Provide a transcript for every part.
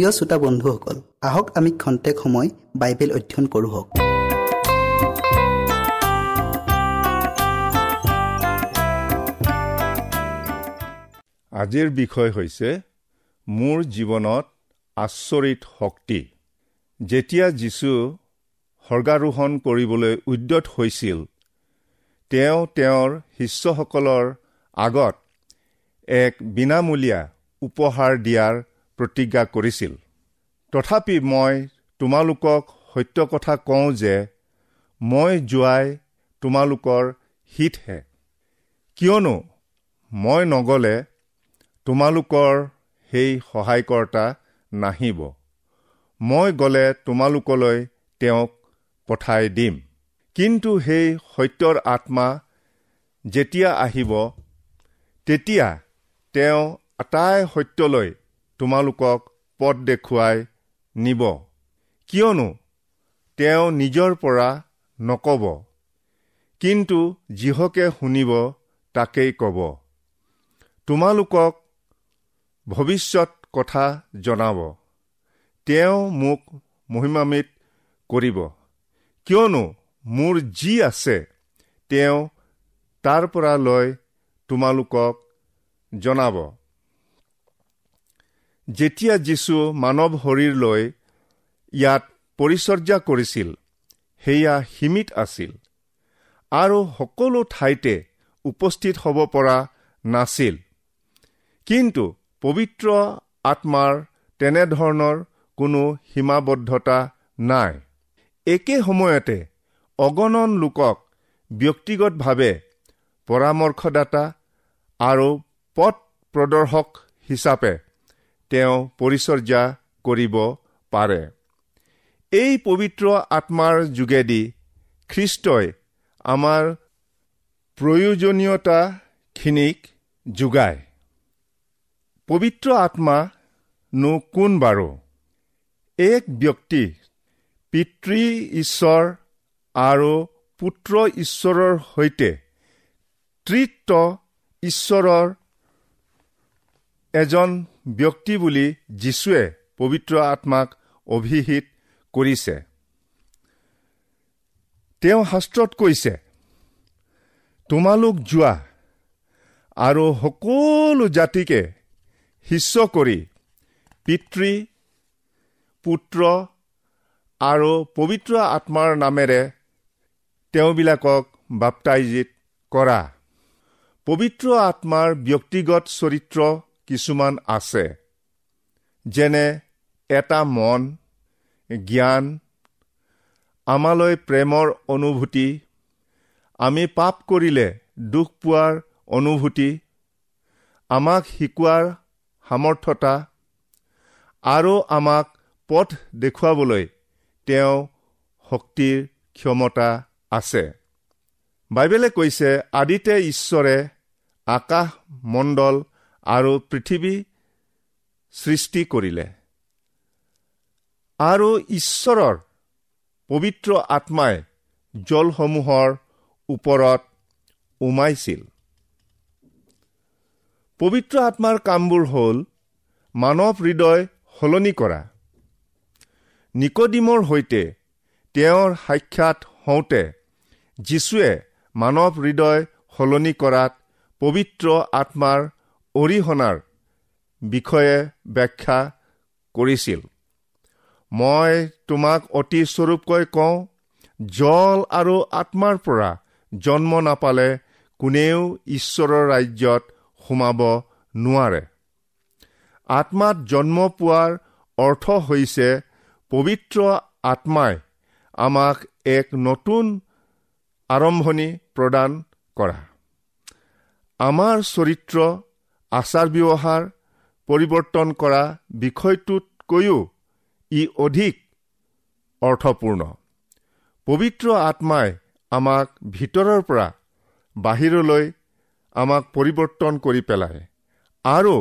প্ৰিয় শ্ৰোতা বন্ধুসকল আহক আমি খন্তেক সময় বাইবেল অধ্যয়ন কৰোঁ হওক। আজিৰ বিষয় হৈছে মোৰ জীৱনত আচৰিত শক্তি। যেতিয়া যীশু স্বৰ্গাৰোহণ কৰিবলৈ উদ্যত হৈছিল তেওঁ তেওঁৰ শিষ্যসকলৰ আগত এক বিনামূলীয়া উপহাৰ দিয়াৰ প্ৰতিজ্ঞা কৰিছিল। তথাপি মই তোমালোকক সত্য কথা কওঁ যে মই যোৱাই তোমালোকৰ হিতহে। কিয়নো মই নগ'লে তোমালোকৰ সেই সহায়কৰ্তা নাহিব। মই গ'লে তোমালোকলৈ তেওঁক পঠাই দিম। কিন্তু সেই সত্যৰ আত্মা যেতিয়া আহিব তেতিয়া তেওঁ আটাই সত্যলৈ তোমালোকক পথ দেখুৱাই নিব। কিয়নো তেওঁ নিজৰ পৰা নক'ব কিন্তু যিহকে শুনিব তাকেই ক'ব। তোমালোকক ভৱিষ্যত কথা জনাব। তেওঁ মোক মহিমামিত কৰিব। কিয়নো মোৰ যি আছে তেওঁ তাৰ পৰা লৈ তোমালোকক জনাব। যেতিয়া যীশু মানৱ শৰীৰ লৈ ইয়াত পৰিচৰ্যা কৰিছিল সেয়া সীমিত আছিল আৰু সকলো ঠাইতে উপস্থিত হ'ব পৰা নাছিল। কিন্তু পবিত্ৰ আত্মাৰ তেনেধৰণৰ কোনো সীমাবদ্ধতা নাই। একে সময়তে অগণন লোকক ব্যক্তিগতভাৱে পৰামৰ্শদাতা আৰু পথ প্ৰদৰ্শক হিচাপে তেওঁ পৰিচৰ্যা কৰিব পাৰে। এই পবিত্ৰ আত্মাৰ যোগেদি খ্ৰীষ্টই আমাৰ প্ৰয়োজনীয়তাখিনিক যোগায়। পবিত্ৰ আত্মা নো কোন বাৰু? এক ব্যক্তি পিতৃ ঈশ্বৰ আৰু পুত্ৰ ঈশ্বৰৰ সৈতে তৃত্ব ঈশ্বৰৰ এজন ব্যক্তি বুলি যীশুৱে পবিত্ৰ আত্মাক অভিহিত কৰিছে। তেওঁ শাস্ত্ৰত কৈছে তোমালোক যোৱা আৰু সকলো জাতিকে শিষ্য কৰি পিতৃ পুত্ৰ আৰু পবিত্ৰ আত্মাৰ নামেৰে তেওঁবিলাকক বাপ্তাইজিত কৰা। পবিত্ৰ আত্মাৰ ব্যক্তিগত চৰিত্ৰ কিছুমান আছে। যেনে এটা মন জ্ঞান আমালৈ প্ৰেমৰ অনুভূতি আমি পাপ কৰিলে দুখ পোৱাৰ অনুভূতি আমাক শিকোৱাৰ সামৰ্থতা আৰু আমাক পথ দেখুৱাবলৈ তেওঁ শক্তিৰ ক্ষমতা আছে। বাইবেলে কৈছে আদিতে ঈশ্বৰে আকাশ মণ্ডল আৰু পৃথিৱী সৃষ্টি কৰিলে। আৰু ঈশ্বৰৰ পবিত্ৰ আত্মাই জলসমূহৰ ওপৰত উমাইছিল পবিত্ৰ আত্মাৰ কামবোৰ হ'ল মানৱ হৃদয় সলনি কৰা। নিকডিমৰ সৈতে তেওঁৰ সাক্ষাৎ হওঁতে যীশুৱে মানৱ হৃদয় সলনি কৰাত পবিত্ৰ আত্মাৰ অৰিহণাৰ বিষয়ে ব্যাখ্যা কৰিছিল। মই তোমাক অতি স্বৰূপকৈ কওঁ জল আৰু আত্মাৰ পৰা জন্ম নাপালে কোনেও ঈশ্বৰৰ ৰাজ্যত সোমাব নোৱাৰে। আত্মাত জন্ম পোৱাৰ অৰ্থ হৈছে পবিত্ৰ আত্মাই আমাক এক নতুন আৰম্ভণি প্ৰদান কৰা। আমাৰ চৰিত্ৰ আচাৰ ব্যৱহাৰ পৰিৱৰ্তন কৰা বিষয়টোতকৈও ই অধিক অৰ্থপূৰ্ণ। পবিত্ৰ আত্মাই আমাক ভিতৰৰ পৰা বাহিৰলৈ আমাক পৰিৱৰ্তন কৰি পেলায়। আৰু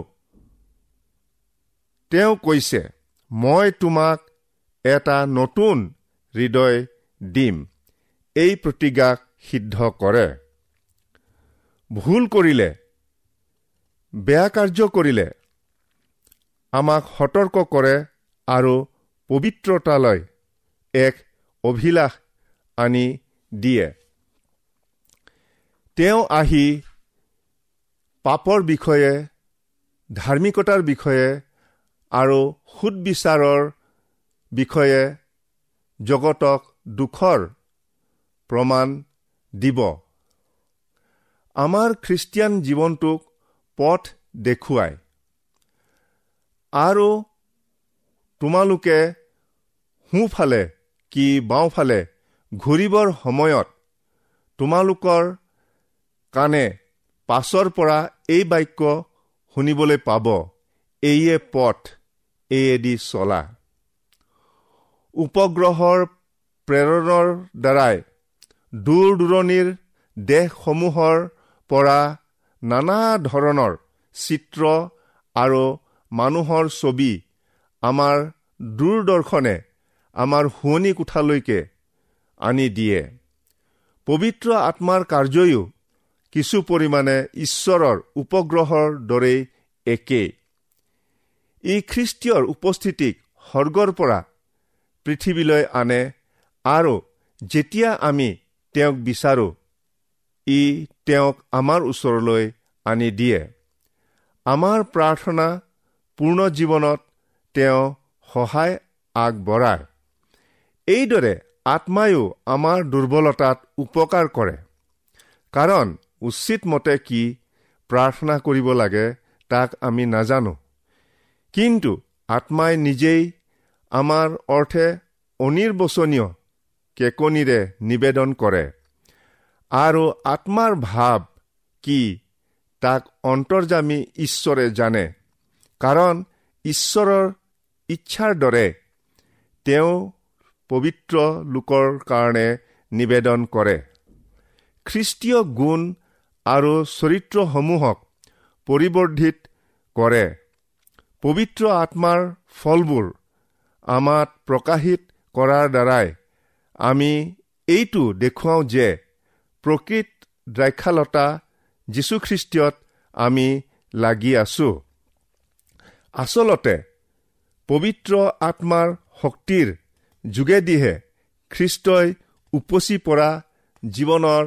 তেওঁ কৈছে মই তোমাক এটা নতুন হৃদয় দিম। এই প্ৰতিজ্ঞাক সিদ্ধ কৰে। ভুল কৰিলে বেয়া কাৰ্য কৰিলে আমাক সতৰ্ক কৰে আৰু পবিত্ৰতালৈ এক অভিলাষ আনি দিয়ে। তেওঁ আহি পাপৰ বিষয়ে ধাৰ্মিকতাৰ বিষয়ে আৰু সুদবিচাৰৰ বিষয়ে জগতক দুখৰ প্ৰমাণ দিব। আমাৰ খ্ৰীষ্টিয়ান জীৱনটোক পথ দেখুৱায় আৰু তোমালোকে সোঁফালে কি বাওঁফালে ঘূৰিবৰ সময়ত তোমালোকৰ কাণে পাছৰ পৰা এই বাক্য শুনিবলৈ পাব এইয়ে পথ এইয়েদি চলা উপগ্ৰহৰ প্ৰেৰণৰ দ্বাৰাই দূৰ দূৰণিৰ দেশসমূহৰ পৰা নানা ধৰণৰ চিত্ৰ আৰু মানুহৰ ছবি আমাৰ দূৰদৰ্শনে আমাৰ শুৱনি কোঠালৈকে আনি দিয়ে। পবিত্ৰ আত্মাৰ কাৰ্যয়ো কিছু পৰিমাণে ঈশ্বৰৰ উপগ্ৰহৰ দৰেই একেই। ই খ্ৰীষ্টীয়ৰ উপস্থিতিক স্বৰ্গৰ পৰা পৃথিৱীলৈ আনে আৰু যেতিয়া আমি তেওঁক বিচাৰোঁ ই তেওঁক আমাৰ ওচৰলৈ আনি দিয়ে। আমাৰ প্ৰাৰ্থনা পূৰ্ণ জীৱনত তেওঁ সহায় আগবঢ়ায়। এইদৰে আত্মায়ো আমাৰ দুৰ্বলতাত উপকাৰ কৰে। কাৰণ উচিত মতে কি প্ৰাৰ্থনা কৰিব লাগে তাক আমি নাজানো। কিন্তু আত্মাই নিজেই আমাৰ অৰ্থে অনিৰ্বচনীয় কেকনিৰে নিবেদন কৰে। আৰু আত্মাৰ ভাৱ কি তাক অন্তৰ্জামী ঈশ্বৰে জানে। কাৰণ ঈশ্বৰৰ ইচ্ছাৰ দৰে তেওঁ পবিত্ৰ লোকৰ কাৰণে নিবেদন কৰে। খ্ৰীষ্টীয় গুণ আৰু চৰিত্ৰসমূহক পৰিৱৰ্ধিত কৰে। পবিত্ৰ আত্মাৰ ফলবোৰ আমাক প্ৰকাশিত কৰাৰ দ্বাৰাই আমি এইটো দেখুৱাওঁ যে প্ৰকৃত দ্ৰাক্ষালতা যীশুখ্ৰীষ্টীয়ত আমি লাগি আছো। আচলতে পবিত্ৰ আত্মাৰ শক্তিৰ যোগেদিহে খ্ৰীষ্টই উপচি পৰা জীৱনৰ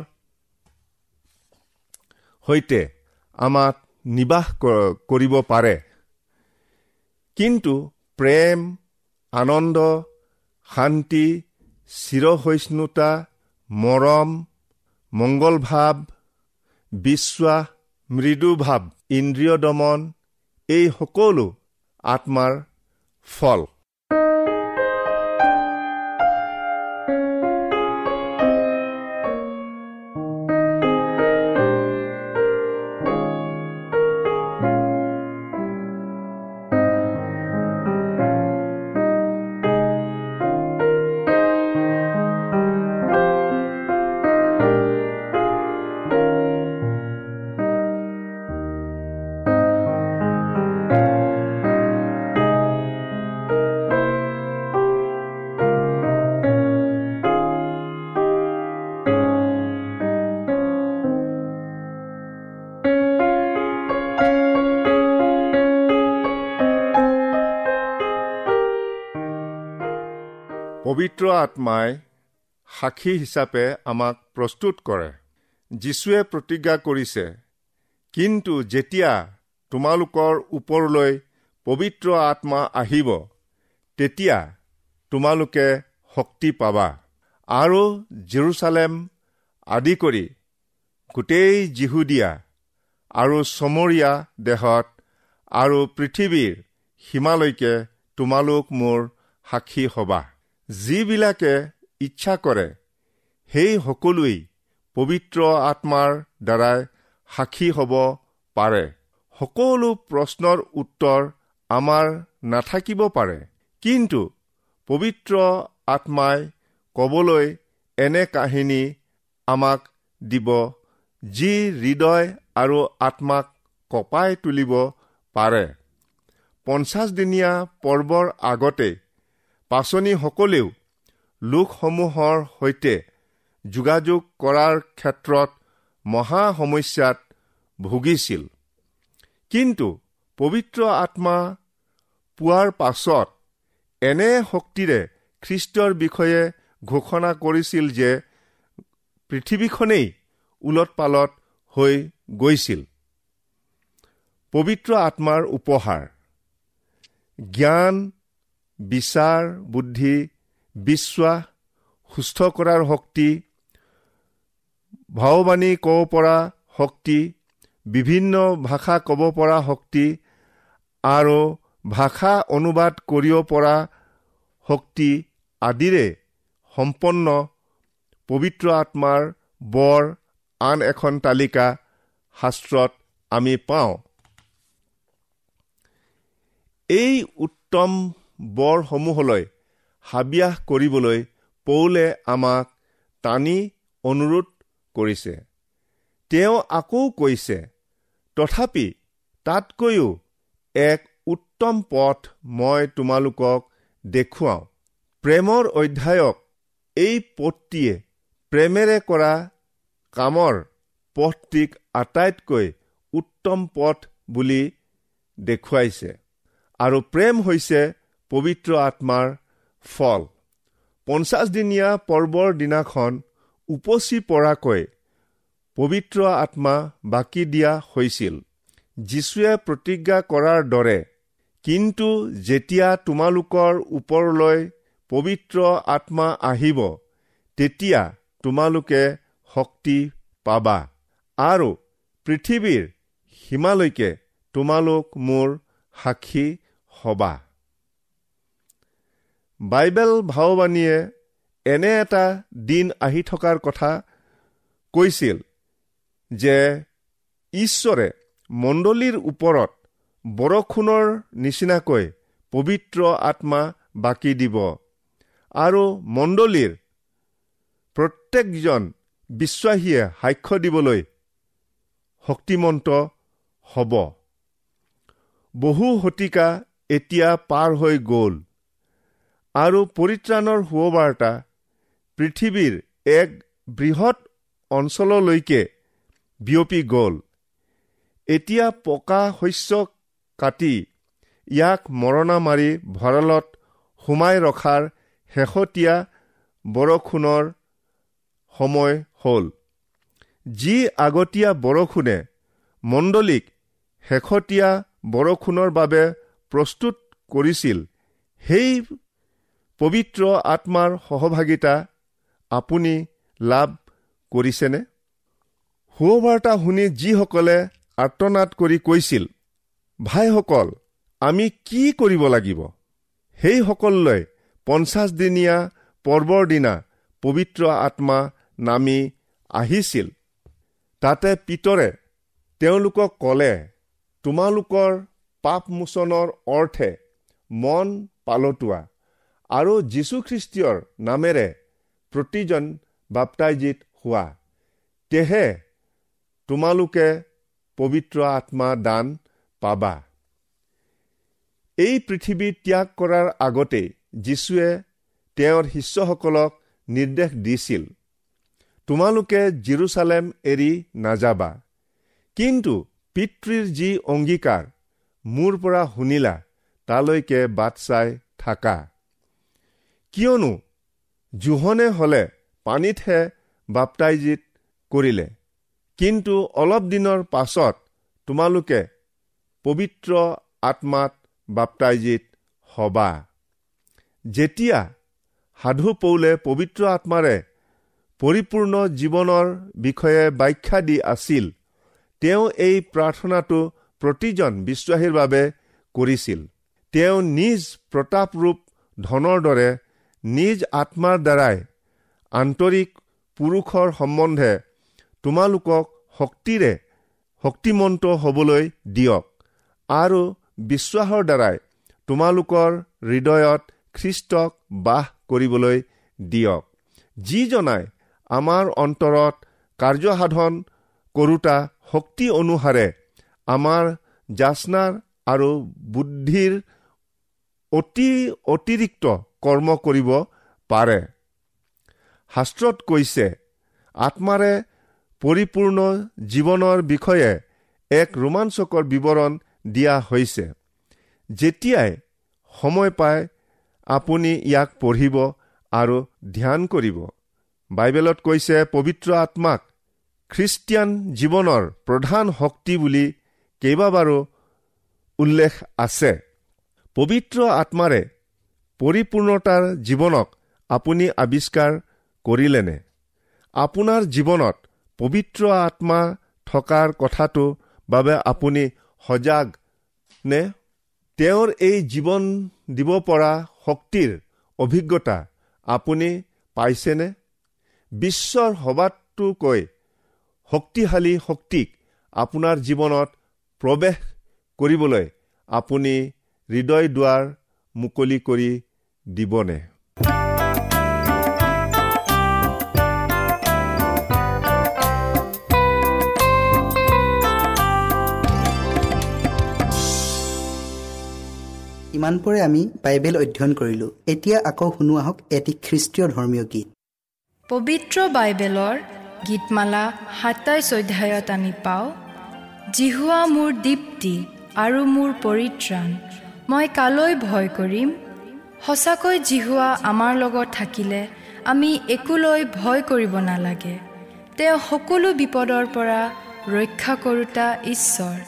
সৈতে আমাক নিবাস কৰিব পাৰে। কিন্তু প্ৰেম আনন্দ শান্তি চিৰসহিষ্ণুতা মৰম মংগল ভাৱ বিশ্বাস মৃদুভাৱ ইন্দ্ৰিয় দমন এই সকলো আত্মাৰ ফল। পবিত্ৰ আত্মাই সাক্ষী হিচাপে আমাক প্ৰস্তুত কৰে। যীশুৱে প্ৰতিজ্ঞা কৰিছে কিন্তু যেতিয়া তোমালোকৰ ওপৰলৈ পবিত্ৰ আত্মা আহিব তেতিয়া তোমালোকে শক্তি পাবা আৰু জেৰুচালেম আদি কৰি গোটেই জিহুদীয়া আৰু চমৰীয়া দেশত আৰু পৃথিৱীৰ সীমালৈকে তোমালোক মোৰ সাক্ষী হবা। যিবিলাকে ইচ্ছা কৰে সেই সকলোৱেই পবিত্ৰ আত্মাৰ দ্বাৰাই সাক্ষী হ'ব পাৰে। সকলো প্ৰশ্নৰ উত্তৰ আমাৰ নাথাকিব পাৰে। কিন্তু পবিত্ৰ আত্মাই ক'বলৈ এনে কাহিনী আমাক দিব যি হৃদয় আৰু আত্মাক কঁপাই তুলিব পাৰে। পঞ্চাছদিনীয়া পৰ্বৰ আগতে পাচনীসকলেও লোকসমূহৰ সৈতে যোগাযোগ কৰাৰ ক্ষেত্ৰত মহা সমস্যাত ভুগিছিল। কিন্তু পবিত্ৰ আত্মা পোৱাৰ পাছত এনে শক্তিৰে খ্ৰীষ্টৰ বিষয়ে ঘোষণা কৰিছিল যে পৃথিৱীখনেই ওলট পালট হৈ গৈছিল। পবিত্ৰ আত্মাৰ উপহাৰ। জ্ঞান বিচাৰ বুদ্ধি বিশ্বাস সুস্থ কৰাৰ শক্তি ভাওবাণী ক'ব পৰা শক্তি বিভিন্ন ভাষা ক'ব পৰা শক্তি আৰু ভাষা অনুবাদ কৰিব পৰা শক্তি আদিৰে সম্পন্ন পবিত্ৰ আত্মাৰ বৰ আন এখন তালিকা শাস্ত্ৰত আমি পাওঁ। এই উত্তম বৰসমূহলৈ হাবিয়াস কৰিবলৈ পৌলে আমাক টানি অনুৰোধ কৰিছে। তেওঁ আকৌ কৈছে তথাপি তাতকৈও এক উত্তম পথ মই তোমালোকক দেখুৱাওঁ। প্ৰেমৰ অধ্যায়ক এই পথটিয়ে প্ৰেমেৰে কৰা কামৰ পথটিক আটাইতকৈ উত্তম পথ বুলি দেখুৱাইছে। আৰু প্ৰেম হৈছে পবিত্ৰ আত্মাৰ ফল। পঞ্চাছদিনীয়া পৰ্বৰ দিনাখন উপচি পৰাকৈ পবিত্ৰ আত্মা বাকী দিয়া হৈছিল। যীশুৱে প্ৰতিজ্ঞা কৰাৰ দৰে কিন্তু যেতিয়া তোমালোকৰ ওপৰলৈ পবিত্ৰ আত্মা আহিব তেতিয়া তোমালোকে শক্তি পাবা আৰু পৃথিৱীৰ সীমালৈকে তোমালোক মোৰ সাক্ষী হবা। বাইবেল ভাওবাণীয়ে এনে এটা দিন আহি থকাৰ কথা কৈছিল যে ঈশ্বৰে মণ্ডলীৰ ওপৰত বৰষুণৰ নিচিনাকৈ পবিত্ৰ আত্মা বাকী দিব আৰু মণ্ডলীৰ প্ৰত্যেকজন বিশ্বাসীয়ে সাক্ষ্য দিবলৈ শক্তিমন্ত হ'ব। বহু শতিকা এতিয়া পাৰ হৈ গ'ল। আৰু পৰিত্ৰাণৰ সুবাৰ্তা পৃথিৱীৰ এক বৃহৎ অঞ্চললৈকে বিয়পি গ'ল। এতিয়া পকা শস্য কাটি ইয়াক মৰণা মাৰি ভঁৰালত সুমাই ৰখাৰ শেহতীয়া বৰষুণৰ সময় হ'ল। যি আগতীয়া বৰষুণে মণ্ডলীক শেহতীয়া বৰষুণৰ বাবে প্ৰস্তুত কৰিছিল সেই পবিত্ৰ আত্মাৰ সহভাগিতা আপুনি লাভ কৰিছেনে? সুবাৰ্তা শুনি যিসকলে আৰ্তনাদ কৰি কৈছিল ভাইসকল আমি কি কৰিব লাগিব? সেইসকললৈ পঞ্চাছদিনীয়া পৰ্বৰ দিনা পবিত্ৰ আত্মা নামি আহিছিল। তাতে পিতৰে তেওঁলোকক ক'লে তোমালোকৰ পাপমোচনৰ অৰ্থে মন পালতোৱা আৰু যীশুখ্ৰীষ্টীয়ৰ নামেৰে প্ৰতিজন বাপ্তাইজিত হোৱা। তেহে তোমালোকে পবিত্ৰ আত্মা দান পাবা। এই পৃথিৱী ত্যাগ কৰাৰ আগতেই যীশুৱে তেওঁৰ শিষ্যসকলক নিৰ্দেশ দিছিল তোমালোকে জিৰচালেম এৰি নাযাবা। কিন্তু পিতৃৰ যি অংগীকাৰ মোৰ পৰা শুনিলা তালৈকে বাট চাই থাকা। কিয়নো জোহনে হলে পানীতহে বাপ্তাইজিত কৰিলে। কিন্তু অলপ দিনৰ পাছত তোমালোকে পবিত্ৰ আত্মাত বাপ্তাইজিত হবা। যেতিয়া সাধু পৌলে পবিত্ৰ আত্মাৰে পৰিপূৰ্ণ জীৱনৰ বিষয়ে ব্যাখ্যা দি আছিল তেওঁ এই প্ৰাৰ্থনাটো প্ৰতিজন বিশ্বাসীৰ বাবে কৰিছিল। তেওঁ নিজ প্ৰতাপৰূপ ধনৰ দৰে নিজ আত্মাৰ দ্বাৰাই আন্তৰিক পুৰুষৰ সম্বন্ধে তোমালোকক শক্তিৰে শক্তিমন্ত হ'বলৈ দিয়ক আৰু বিশ্বাসৰ দ্বাৰাই তোমালোকৰ হৃদয়ত খ্ৰীষ্টক বাস কৰিবলৈ দিয়ক। যিজনাই আমাৰ অন্তৰত কাৰ্যসাধন কৰোতা শক্তি অনুসাৰে আমাৰ যাচনাৰ আৰু বুদ্ধিৰ অতি অতিৰিক্ত কৰ্ম কৰিব পাৰে। শাস্ত্ৰত কৈছে আত্মাৰে পৰিপূৰ্ণ জীৱনৰ বিষয়ে এক ৰোমাঞ্চকৰ বিৱৰণ দিয়া হৈছে। যেতিয়াই সময় পায় আপুনি ইয়াক পঢ়িব আৰু ধ্যান কৰিব। বাইবেলত কৈছে পবিত্ৰ আত্মাক খ্ৰীষ্টিয়ান জীৱনৰ প্ৰধান শক্তি বুলি কেইবাবাৰো উল্লেখ আছে। পবিত্ৰ আত্মাৰে পৰিপূৰ্ণতাৰ জীৱনক আপুনি আৱিষ্কাৰ কৰিলেনে? আপোনাৰ জীৱনত পবিত্ৰ আত্মা থকাৰ কথাটো বাবে আপুনি সজাগ নে? তেওঁৰ এই জীৱন দিব পৰা শক্তিৰ অভিজ্ঞতা আপুনি পাইছেনে? বিশ্বৰ সবাতোকৈ শক্তিশালী শক্তিক আপোনাৰ জীৱনত প্ৰৱেশ কৰিবলৈ আপুনি হৃদয় দুৱাৰ মুকলি কৰি দিবনে? ইমানপৰে আমি বাইবেল অধ্যয়ন কৰিলোঁ। এতিয়া আকৌ শুনো আহক এটি খ্ৰীষ্টীয় ধৰ্মীয় গীত। পবিত্ৰ বাইবেলৰ গীতমালা সাতাইছ অধ্যায়ত আমি পাওঁ জিহুৱা মোৰ দীপ্তি আৰু মোৰ পৰিত্ৰাণ মই কালৈ ভয় কৰিম? সঁচাকৈ জিহুৱা আমাৰ লগত থাকিলে আমি একোলৈ ভয় কৰিব নালাগে। তেওঁ সকলো বিপদৰ পৰা ৰক্ষা কৰোতা ঈশ্বৰ।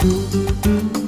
বিপদৰ